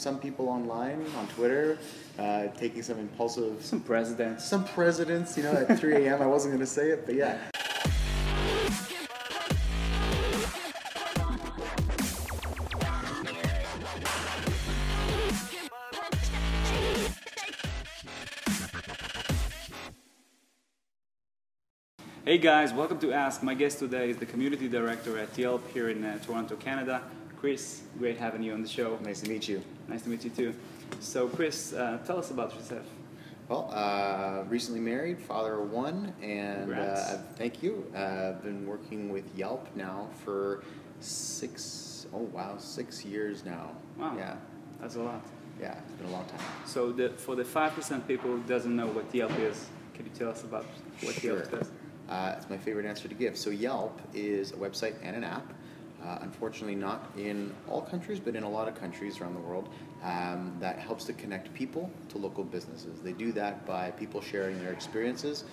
some people online on Twitter uh, taking some impulsive Some presidents. some presidents, you know, at 3 a.m. I wasn't going to say it, but yeah. Hey guys, welcome to Ask. My guest today is the community director at Yelp here in uh, Toronto, Canada. Chris, great having you on the show. Nice to meet you. Nice to meet you too. So, Chris, uh, tell us about yourself. Well, uh, recently married, father of one, and uh, thank you. Uh, I've been working with Yelp now for six, oh wow, six years now. Wow. Yeah, That's a lot. yeah, it's been a long time. So, the, for the 5% people who doesn't know what Yelp is, can you tell us about what Yelp Sure. does? Uh, it's my favorite answer to give. So Yelp is a website and an app. Uh, unfortunately, not in all countries, but in a lot of countries around the world, um, that helps to connect people to local businesses. They do that by people sharing their experiences,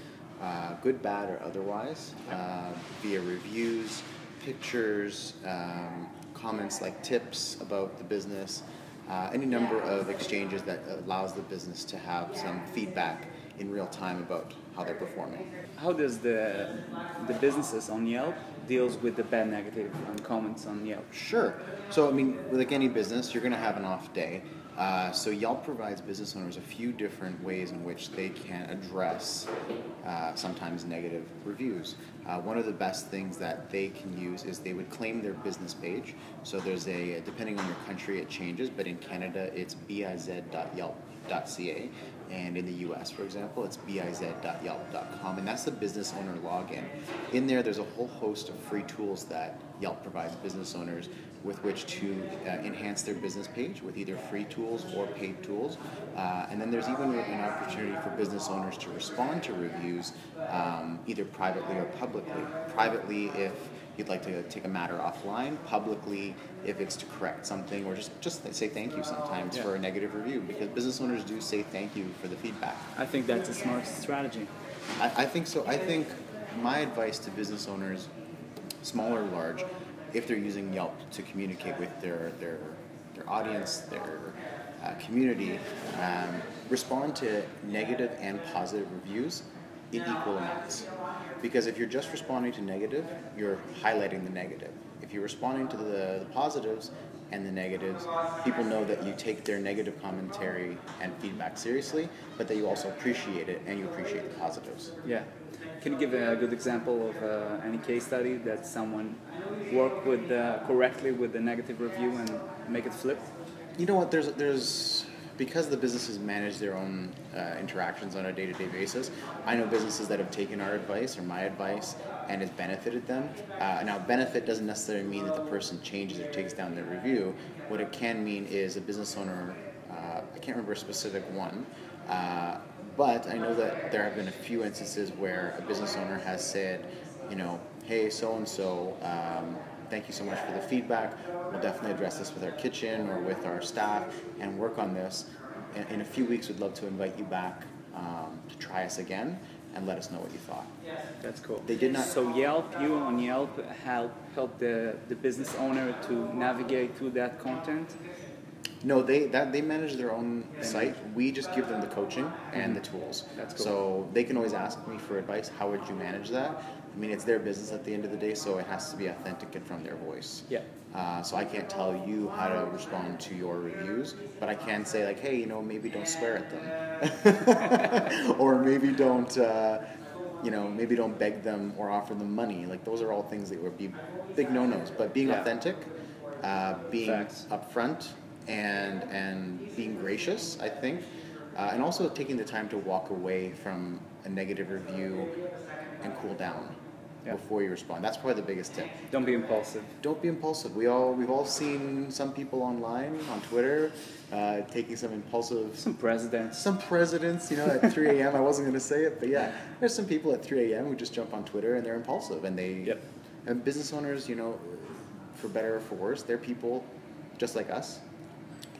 uh, good, bad, or otherwise, uh, via reviews, pictures, um, comments like tips about the business, uh, any number of exchanges that allows the business to have some feedback in real time about how they're performing. How does the, the businesses on Yelp deals with the bad negative comments on Yelp? Sure. So, I mean, like any business, you're going to have an off day. Uh, so, Yelp provides business owners a few different ways in which they can address uh, sometimes negative reviews. Uh, one of the best things that they can use is they would claim their business page. So, there's a, depending on your country, it changes, but in Canada, it's biz.yelp.ca. And in the US, for example, it's biz.yelp.com. And that's the business owner login. In there, there's a whole host of free tools that Yelp provides business owners with which to uh, enhance their business page with either free tools or paid tools. Uh, and then there's even an opportunity for business owners to respond to reviews um, either privately or publicly. Privately, if you'd like to take a matter offline, publicly, if it's to correct something or just, just say thank you sometimes Yeah. for a negative review because business owners do say thank you for the feedback. I think that's a smart strategy. I, I think so. I think my advice to business owners, small or large, if they're using Yelp to communicate with their their their audience, their uh, community, um, respond to negative and positive reviews in equal amounts. Because if you're just responding to negative, you're highlighting the negative. If you're responding to the, the positives and the negatives, people know that you take their negative commentary and feedback seriously, but that you also appreciate it and you appreciate the positives. Yeah. Can you give a good example of uh, any case study that someone worked with uh, correctly with the negative review and make it flip? You know what? There's there's because the businesses manage their own uh, interactions on a day-to-day basis. I know businesses that have taken our advice or my advice and it's benefited them. Uh, now, benefit doesn't necessarily mean that the person changes or takes down their review. What it can mean is a business owner. Uh, I can't remember a specific one. Uh, but I know that there have been a few instances where a business owner has said, you know, hey, so and so, thank you so much for the feedback. We'll definitely address this with our kitchen or with our staff and work on this. In, in a few weeks, we'd love to invite you back um, to try us again and let us know what you thought. That's cool. They did not- So Yelp, you on Yelp help help the, the business owner to navigate through that content. No, they that they manage their own site. We just give them the coaching and the tools. That's cool. So they can always ask me for advice. How would you manage that? I mean, it's their business at the end of the day, so it has to be authentic and from their voice. Yeah. Uh, so I can't tell you how to respond to your reviews, but I can say like, hey, you know, maybe don't swear at them, or maybe don't, uh, you know, maybe don't beg them or offer them money. Like those are all things that would be big no-nos. But being Yeah. authentic, uh, being Facts. upfront, and and being gracious, I think, uh, and also taking the time to walk away from a negative review and cool down Yeah. before you respond. That's probably the biggest tip Don't be impulsive. don't be impulsive. We all we've all seen some people online on Twitter uh, taking some impulsive. Some presidents. Some presidents, you know, at 3 a.m. I wasn't going to say it, but yeah, there's some people at 3 a.m. who just jump on Twitter and they're impulsive, and they Yep. and business owners, you know, for better or for worse, they're people just like us,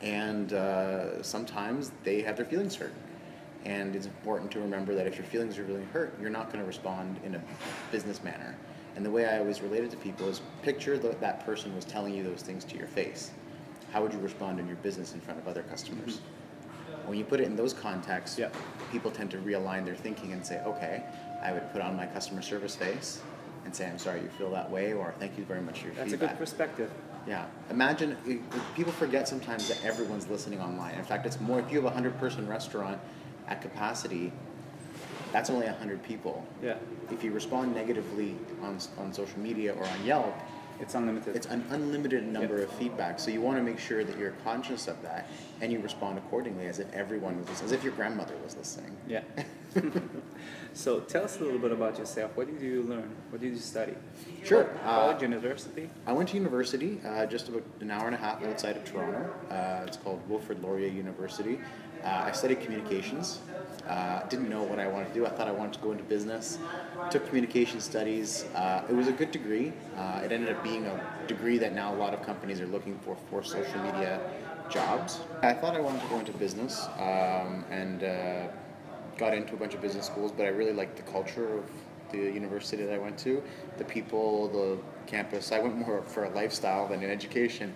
and uh, sometimes they have their feelings hurt. And it's important to remember that if your feelings are really hurt, you're not going to respond in a business manner. And the way I always relate it to people is picture that that person was telling you those things to your face. how would you respond in your business in front of other customers? Mm-hmm. When you put it in those contexts, Yeah. people tend to realign their thinking and say, okay, I would put on my customer service face and say, I'm sorry you feel that way, or thank you very much for your That's a good perspective. Yeah. Imagine people forget sometimes that everyone's listening online. In fact, it's more if you have a hundred person restaurant at capacity, that's only a hundred people. Yeah, If you respond negatively on on social media or on Yelp, it's unlimited. it's an unlimited number of feedback. So you want to make sure that you're conscious of that and you respond accordingly, as if everyone was listening, as if your grandmother was listening. yeah. so tell us a little bit about yourself. What did you learn? What did you study? Sure. College, Uh, university. I went to university uh, just about an hour and a half outside of Toronto. Uh, it's called Wilfrid Laurier University. Uh, I studied communications. Uh, didn't know what I wanted to do. I thought I wanted to go into business. Took communication studies. Uh, it was a good degree. Uh, it ended up being a degree that now a lot of companies are looking for for social media jobs. I thought I wanted to go into business um, and uh, got into a bunch of business schools, but I really liked the culture of the university that I went to, the people, the campus. I went more for a lifestyle than an education.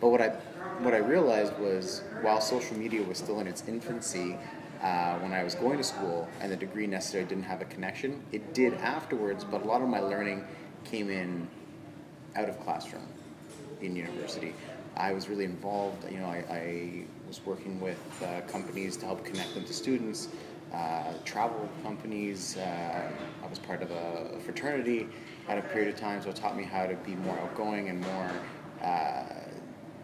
But what I what I realized was while social media was still in its infancy, uh, when I was going to school and the degree necessarily didn't have a connection, it did afterwards. But a lot of my learning came in out of classroom in university. I was really involved. You know, I, I was working with uh, companies to help connect them to students, uh, travel companies. Uh, I was part of a fraternity at a period of time, so it taught me how to be more outgoing and more uh,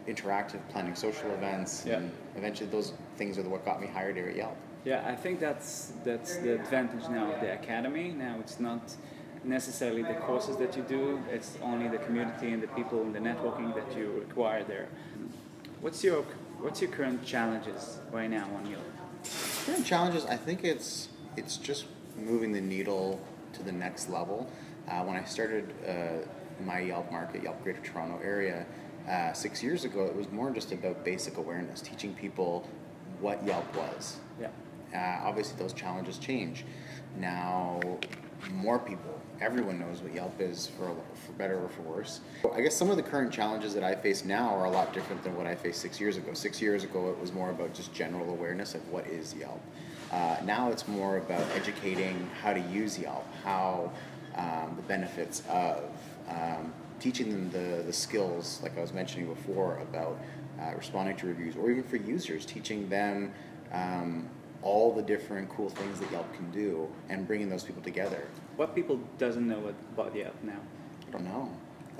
interactive, planning social events. Yeah. And eventually, those things are what got me hired here at Yelp. Yeah, I think that's that's the advantage now of the academy. Now it's not necessarily the courses that you do; it's only the community and the people and the networking that you require there. What's your what's your current challenges right now on Yelp? Current challenges, I think it's it's just moving the needle to the next level. Uh, when I started uh, my Yelp market, Yelp Greater Toronto area, uh, six years ago, it was more just about basic awareness, teaching people what Yelp was. Yeah. Uh, obviously, those challenges change. Now, more people, everyone knows what Yelp is for, for better or for worse. I guess some of the current challenges that I face now are a lot different than what I faced six years ago. Six years ago, it was more about just general awareness of what is Yelp. Uh, now it's more about educating how to use Yelp, how um, the benefits of um, teaching them the, the skills, like I was mentioning before, about uh, responding to reviews, or even for users, teaching them um, all the different cool things that Yelp can do and bringing those people together. What people doesn't know about Yelp now? I don't know.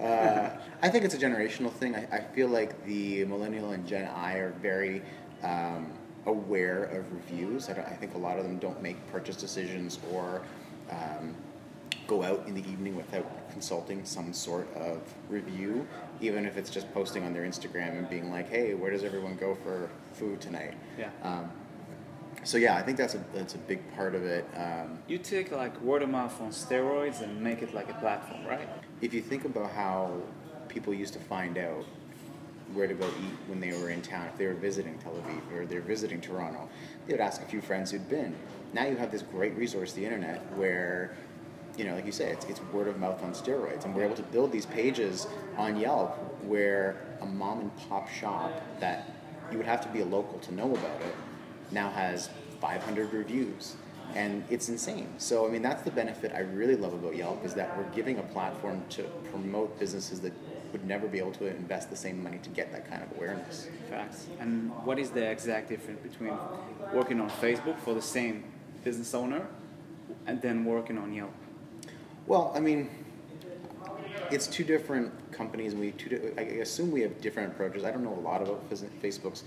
Uh, I think it's a generational thing. I, I feel like the millennial and Gen I are very um, aware of reviews. I, don't, I think a lot of them don't make purchase decisions or um, go out in the evening without consulting some sort of review, even if it's just posting on their Instagram and being like, "Hey, where does everyone go for food tonight?" Yeah. Um, so yeah, I think that's a that's a big part of it. Um, You take like word of mouth on steroids and make it like a platform, right? if you think about how people used to find out where to go eat when they were in town, if they were visiting Tel Aviv or they're visiting Toronto, they would ask a few friends who'd been. Now you have this great resource, the internet, where, you know, like you say, it's, it's word of mouth on steroids. And we're able to build these pages on Yelp where a mom and pop shop that you would have to be a local to know about it now has 500 reviews and it's insane so i mean that's the benefit i really love about yelp is that we're giving a platform to promote businesses that would never be able to invest the same money to get that kind of awareness Facts. And what is the exact difference between working on Facebook for the same business owner and then working on Yelp? Well i mean it's two different companies and we two i assume we have different approaches i don't know a lot about facebook's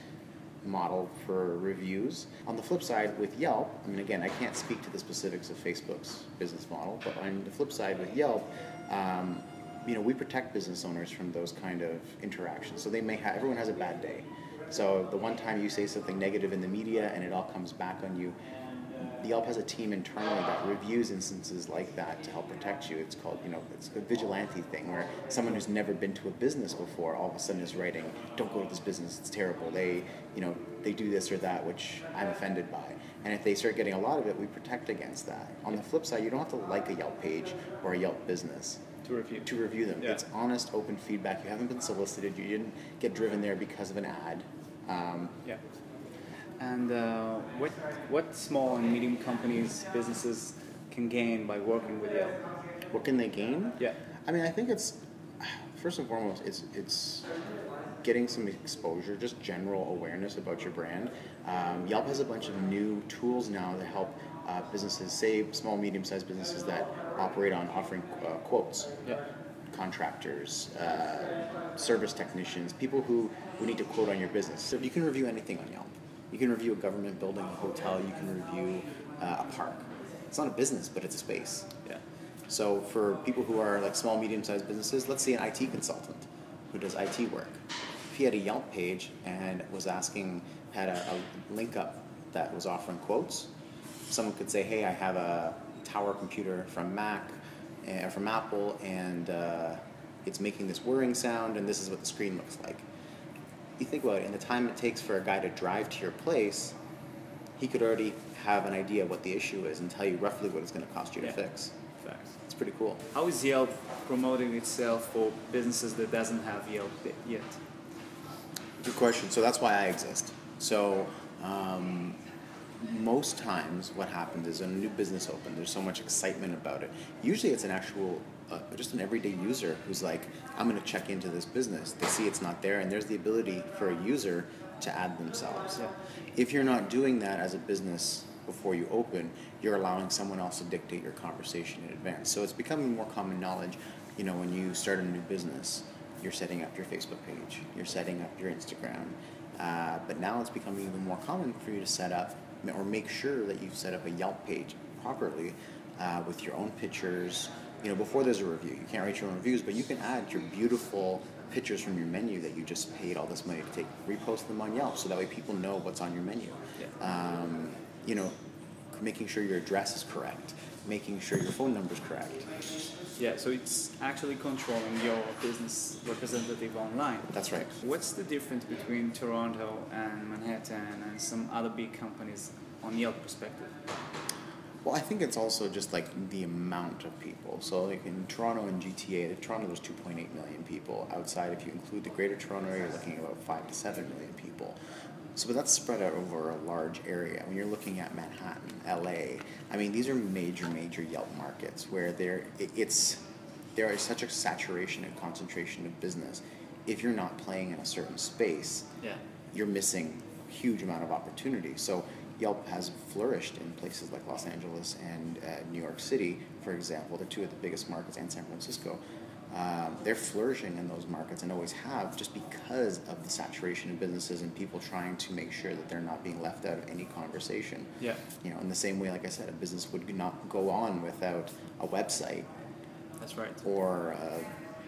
model for reviews. On the flip side, with Yelp, I mean, again, I can't speak to the specifics of Facebook's business model, but on the flip side, with Yelp, um, you know, we protect business owners from those kind of interactions. So they may have, everyone has a bad day. So the one time you say something negative in the media and it all comes back on you, Yelp has a team internally that reviews instances like that to help protect you. It's called, you know, it's a vigilante thing where someone who's never been to a business before all of a sudden is writing, "Don't go to this business; it's terrible. They, you know, they do this or that, which I'm offended by." And if they start getting a lot of it, we protect against that. On the flip side, you don't have to like a Yelp page or a Yelp business To review. to review them. Yeah. It's honest, open feedback. You haven't been solicited. You didn't get driven there because of an ad. Um, Yeah. And uh, what what small and medium companies, businesses can gain by working with Yelp? what can they gain? Yeah. I mean, I think it's first and foremost, it's it's getting some exposure, just general awareness about your brand. Um, Yelp has a bunch of new tools now that help uh, businesses, say small, medium-sized businesses that operate on offering uh, quotes. Yeah. Contractors, uh, service technicians, people who, who need to quote on your business. So you can review anything on Yelp. You can review a government building, a hotel. You can review uh, a park. It's not a business, but it's a space. Yeah. So for people who are like small, medium-sized businesses, let's say an IT consultant who does IT work. If he had a Yelp page and was asking, had a, a link up that was offering quotes, someone could say, "Hey, I have a tower computer from Mac, uh, from Apple, and uh, it's making this whirring sound, and this is what the screen looks like." You think about it, and the time it takes for a guy to drive to your place, he could already have an idea what the issue is and tell you roughly what it's going to cost you to fix. Facts. It's pretty cool. How is Yelp promoting itself for businesses that doesn't have Yelp yet? Good question. So that's why I exist. So um, most times, what happens is when a new business opens, there's so much excitement about it. Usually, it's an actual, uh, just an everyday user who's like, "I'm going to check into this business." They see it's not there, and there's the ability for a user to add themselves. Yeah. If you're not doing that as a business before you open, you're allowing someone else to dictate your conversation in advance. So it's becoming more common knowledge. You know, when you start a new business, you're setting up your Facebook page, you're setting up your Instagram. Uh, but now it's becoming even more common for you to set up or make sure that you've set up a Yelp page properly uh, with your own pictures. You know, before there's a review, you can't write your own reviews, but you can add your beautiful pictures from your menu that you just paid all this money to take, repost them on Yelp, so that way people know what's on your menu. Yeah. Um, you know, making sure your address is correct, making sure your phone number is correct. Yeah, so it's actually controlling your business representative online. That's right. What's the difference between Toronto and Manhattan and some other big companies on Yelp perspective? Well, I think it's also just like the amount of people. So, like in Toronto and GTA, in Toronto there's 2.8 million people. Outside, if you include the Greater Toronto area, you're looking at about five to seven million people. So, but that's spread out over a large area. When you're looking at Manhattan, LA, I mean, these are major, major Yelp markets where there it- it's there is such a saturation and concentration of business. If you're not playing in a certain space, Yeah. you're missing a huge amount of opportunity. So Yelp has flourished in places like Los Angeles and uh, New York City, for example. They're two of the biggest markets, and San Francisco. Um, they're flourishing in those markets and always have, just because of the saturation of businesses and people trying to make sure that they're not being left out of any conversation. Yeah. You know, in the same way, like I said, a business would not go on without a website That's right. or a,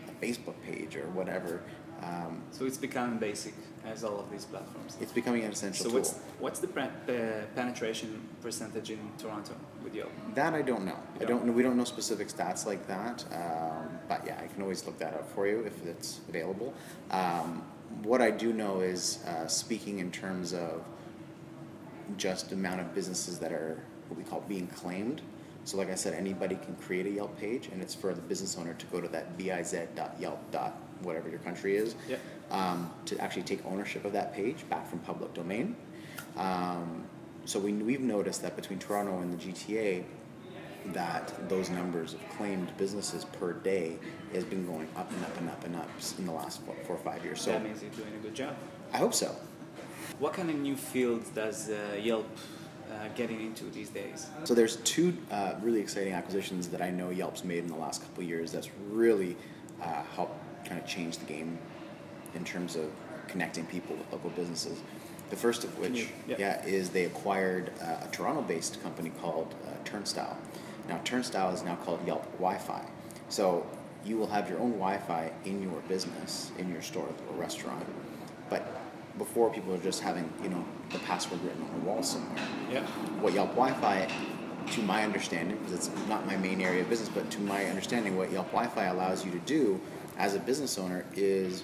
a Facebook page or whatever. Um, So it's becoming basic as all of these platforms. it's becoming an essential So tool. what's what's the pre- uh, penetration percentage in Toronto with Yelp? That I don't know. I You don't don't? know. We don't know specific stats like that. Um, but yeah, I can always look that up for you if it's available. Um, what I do know is uh, speaking in terms of just amount of businesses that are what we call being claimed. So, like I said, anybody can create a Yelp page, and it's for the business owner to go to that biz.yelp. whatever your country is, Yeah. um, to actually take ownership of that page back from public domain. Um, so we, we've noticed that between Toronto and the GTA, that those numbers of claimed businesses per day has been going up and up and up and up in the last four, four or five years. So that means you're doing a good job. I hope so. What kind of new fields does uh, Yelp uh, getting into these days? So there's two uh, really exciting acquisitions that I know Yelp's made in the last couple of years that's really uh, helped kind of change the game in terms of connecting people with local businesses. The first of which, yeah. yeah, is they acquired uh, a Toronto-based company called uh, Turnstyle. Now Turnstyle is now called Yelp Wi-Fi. So you will have your own Wi-Fi in your business, in your store or restaurant, but before people were just having you know the password written on a wall somewhere. Yeah. What Yelp Wi-Fi, to my understanding, because it's not my main area of business, but to my understanding, what Yelp Wi-Fi allows you to do as a business owner is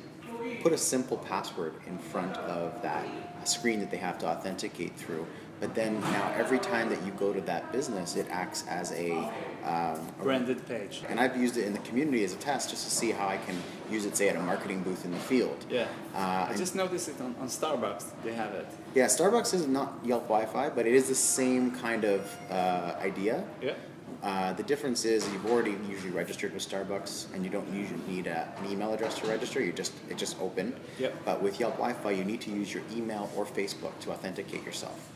put a simple password in front of that screen that they have to authenticate through. But then now every time that you go to that business, it acts as a, um, Branded page. and I've used it in the community as a test just to see how I can use it, say, at a marketing booth in the field. Yeah. Uh, I just noticed it on, on Starbucks. They have it. Yeah, Starbucks is not Yelp Wi-Fi, but it is the same kind of uh, idea. Yeah. Uh, the difference is you've already usually registered with Starbucks, and you don't usually need a, an email address to register. You just it just open. Yep. But with Yelp Wi-Fi, you need to use your email or Facebook to authenticate yourself.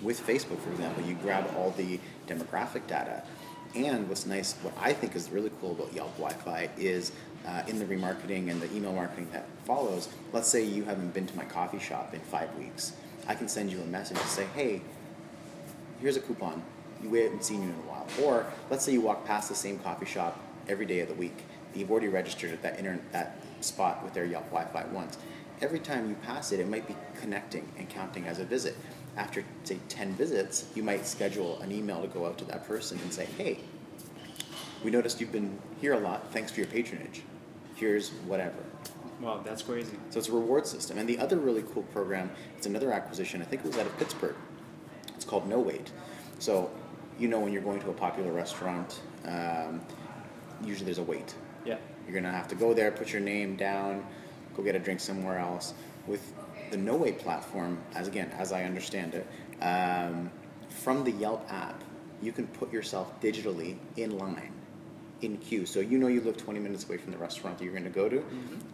With Facebook, for example, you grab all the demographic data, and what's nice, what I think is really cool about Yelp Wi-Fi is uh, in the remarketing and the email marketing that follows. Let's say you haven't been to my coffee shop in five weeks. I can send you a message and say, hey, here's a coupon. We haven't seen you in a while. Or let's say you walk past the same coffee shop every day of the week. You've already registered at that internet that spot with their Yelp Wi-Fi once. Every time you pass it, it might be connecting and counting as a visit. After say ten visits, you might schedule an email to go out to that person and say, "Hey, we noticed you've been here a lot. Thanks for your patronage. Here's whatever." Wow, that's crazy. So it's a reward system. And the other really cool program, it's another acquisition. I think it was out of Pittsburgh. It's called Nowait. So you know when you're going to a popular restaurant, um, usually there's a wait. Yeah. You're gonna have to go there, put your name down, go get a drink somewhere else. With the Nowait platform, as again as I understand it, um, from the Yelp app, you can put yourself digitally in line, in queue. So you know you live 20 minutes away from the restaurant that you're going to go to.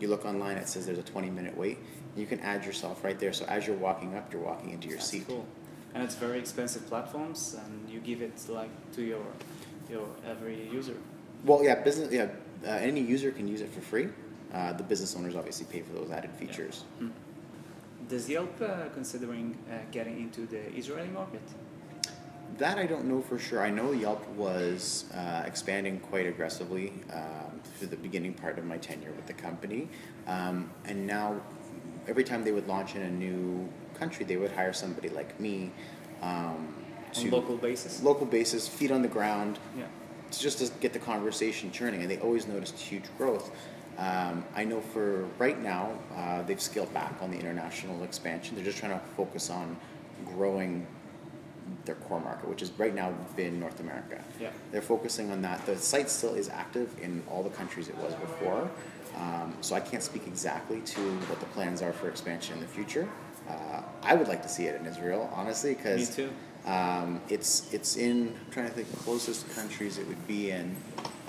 You look online, it says there's a 20 minute wait. You can add yourself right there. So as you're walking up, you're walking into your That's seat. cool. And it's very expensive platforms, and you give it like to your your every user. Well, yeah, business. Yeah, uh, any user can use it for free. Uh, the business owners obviously pay for those added features. Does Yelp uh, considering uh, getting into the Israeli market? That I don't know for sure. I know Yelp was uh, expanding quite aggressively um, through the beginning part of my tenure with the company, um, and now every time they would launch in a new country, they would hire somebody like me um, On to local basis? local basis, feet on the ground, Yeah. to just to get the conversation churning, and they always noticed huge growth. Um, I know for right now, uh, they've scaled back on the international expansion. They're just trying to focus on growing their core market, which is right now been North America. Yeah. They're focusing on that. The site still is active in all the countries it was before, um, so I can't speak exactly to what the plans are for expansion in the future. Uh, I would like to see it in Israel, honestly, because um, it's it's in I'm trying to think the closest countries it would be in.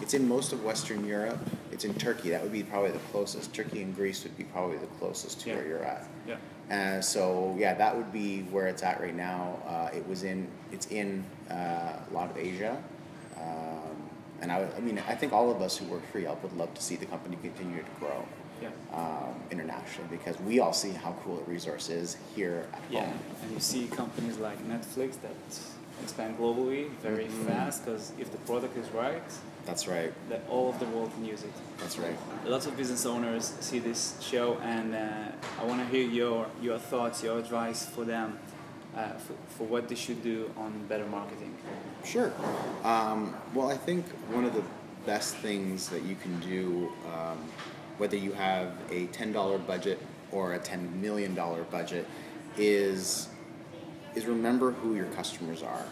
It's in most of Western Europe. It's in Turkey. That would be probably the closest. Turkey and Greece would be probably the closest to Yeah. where you're at. Yeah. Uh, so yeah, that would be where it's at right now. Uh, it was in it's in uh, a lot of Asia, um, and I, I mean I think all of us who work for Yelp would love to see the company continue to grow Yeah. um, internationally because we all see how cool a resource is here at Yeah, home. and you see companies like Netflix that expand globally very Mhm. fast because if the product is right, That's right. that all of the world can use it. That's right. Lots of business owners see this show, and uh, I want to hear your your thoughts, your advice for them, uh, for, for what they should do on better marketing. Sure. Um, well, I think one of the best things that you can do, um, whether you have a $10 budget or a $10 million budget, is, is remember who your customers are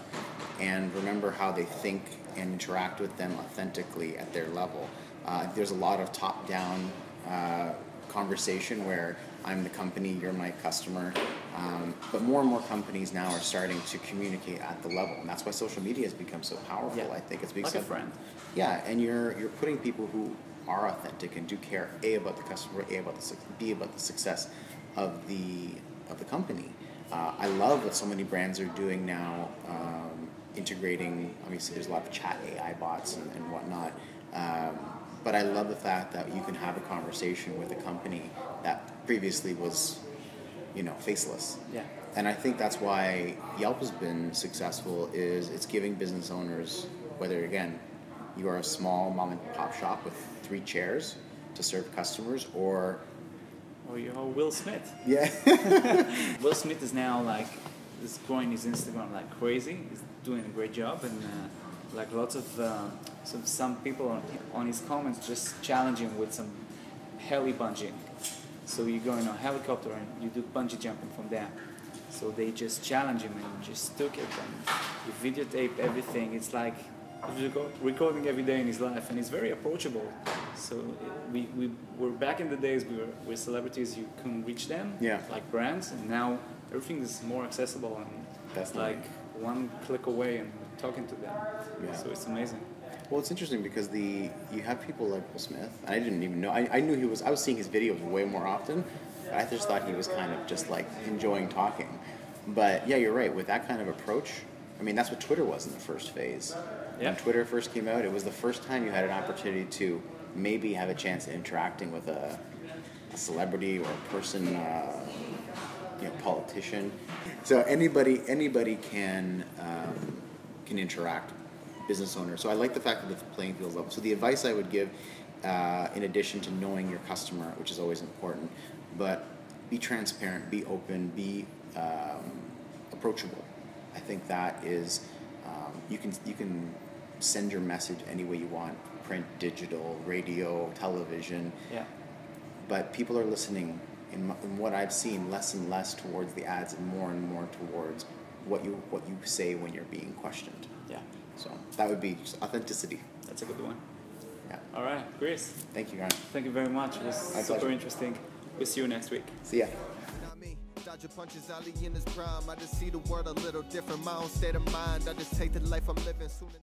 and remember how they think and interact with them authentically at their level. Uh, there's a lot of top down uh, conversation where I'm the company, you're my customer. Um, but more and more companies now are starting to communicate at the level, and that's why social media has become so powerful. Yeah. I think it's because Like a friend. Yeah, and you're you're putting people who are authentic and do care a about the customer, a about the b about the success of the of the company. Uh, I love what so many brands are doing now, um, integrating. Obviously, there's a lot of chat AI bots and, and whatnot. Um, but I love the fact that you can have a conversation with a company that previously was, you know, faceless. Yeah. And I think that's why Yelp has been successful is it's giving business owners, whether again, you are a small mom and pop shop with three chairs to serve customers or or you or Will Smith. Yeah. Will Smith is now like is growing his Instagram like crazy. He's doing a great job, and uh, like lots of uh, some some people on, on his comments just challenging with some heli bungee. So you go in a helicopter and you do bungee jumping from there. So they just challenge him and just took it and you videotape everything. It's like recording every day in his life and he's very approachable. So we, we were back in the days we were with celebrities you couldn't reach them Yeah. like brands and now everything is more accessible and That's like one click away and talking to them. Yeah. So it's amazing. Well, it's interesting because the you have people like Will Smith. I didn't even know. I, I knew he was. I was seeing his videos way more often. I just thought he was kind of just like enjoying talking. But yeah, you're right. With that kind of approach, I mean, that's what Twitter was in the first phase. When Twitter first came out, it was the first time you had an opportunity to maybe have a chance at interacting with a, a celebrity or a person, uh, you know, politician. So anybody anybody can um, can interact business owner. So I like the fact that the playing field level. So the advice I would give, uh, in addition to knowing your customer, which is always important, but be transparent, be open, be um, approachable. I think that is um, you can you can send your message any way you want, print, digital, radio, television Yeah. but people are listening in, m- in what I've seen less and less towards the ads and more and more towards what you what you say when you're being questioned. Yeah. So that would be just authenticity. That's a good one. Yeah. All right, Chris. Thank you, Aaron. Thank you very much. It was My super pleasure. interesting. We'll see you next week. See ya. Dodger punches Ali in his prime. I just see the world a little different. My own state of mind. I just take the life I'm living soon.